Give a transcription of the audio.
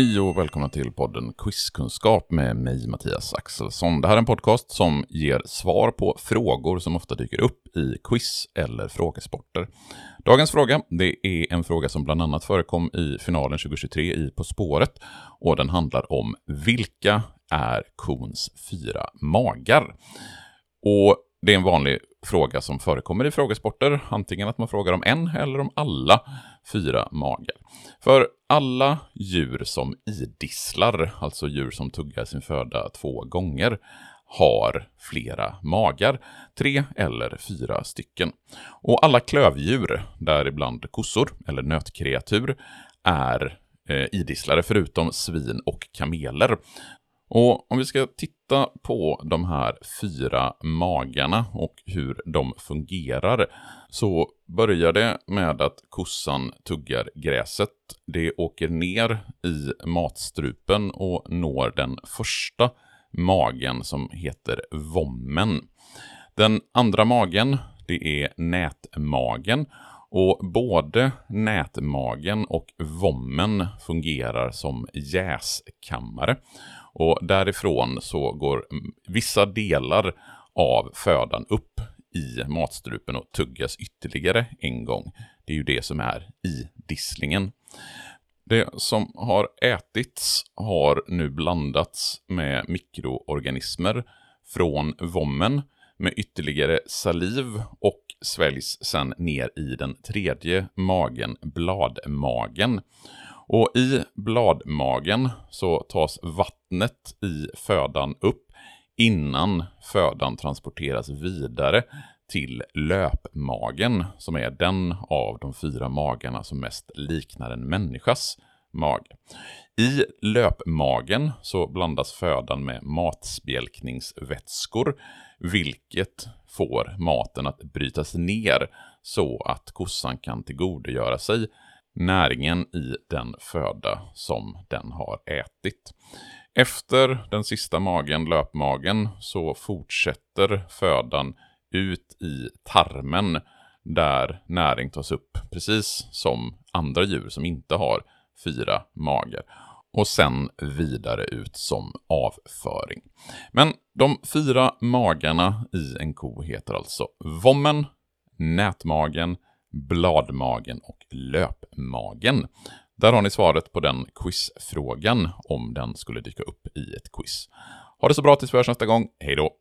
Hej och välkomna till podden Quizkunskap med mig Mattias Axelsson. Det här är en podcast som ger svar på frågor som ofta dyker upp i quiz eller frågesporter. Dagens fråga, det är en fråga som bland annat förekom i finalen 2023 i På spåret och den handlar om vilka är kons fyra magar? Och det är en vanlig fråga som förekommer i frågesporter, antingen att man frågar om en eller om alla fyra magar. För alla djur som idisslar, alltså djur som tuggar sin föda två gånger, har flera magar, tre eller fyra stycken. Och alla klövdjur, däribland kossor eller nötkreatur, är eh, idisslare förutom svin och kameler. Och om vi ska titta på de här fyra magarna och hur de fungerar så börjar det med att kossan tuggar gräset. Det åker ner i matstrupen och når den första magen som heter vommen. Den andra magen, det är nätmagen och både nätmagen och vommen fungerar som jäskammare. Och därifrån så går vissa delar av födan upp i matstrupen och tuggas ytterligare en gång. Det är ju det som är i disslingen. Det som har ätits har nu blandats med mikroorganismer från vommen med ytterligare saliv och sväljs sedan ner i den tredje magen, bladmagen. Och i bladmagen så tas vattnet i födan upp innan födan transporteras vidare till löpmagen, som är den av de fyra magarna som mest liknar en människas mage. I löpmagen så blandas födan med matspjälkningsvätskor, vilket får maten att brytas ner så att kossan kan tillgodogöra sig näringen i den föda som den har ätit. Efter den sista magen, löpmagen, så fortsätter födan ut i tarmen där näring tas upp, precis som andra djur som inte har fyra magar. Och sen vidare ut som avföring. Men de fyra magarna i en ko heter alltså vommen, nätmagen, bladmagen och löpmagen. Där har ni svaret på den quizfrågan om den skulle dyka upp i ett quiz. Ha det så bra tills vi hörs nästa gång. Hej då!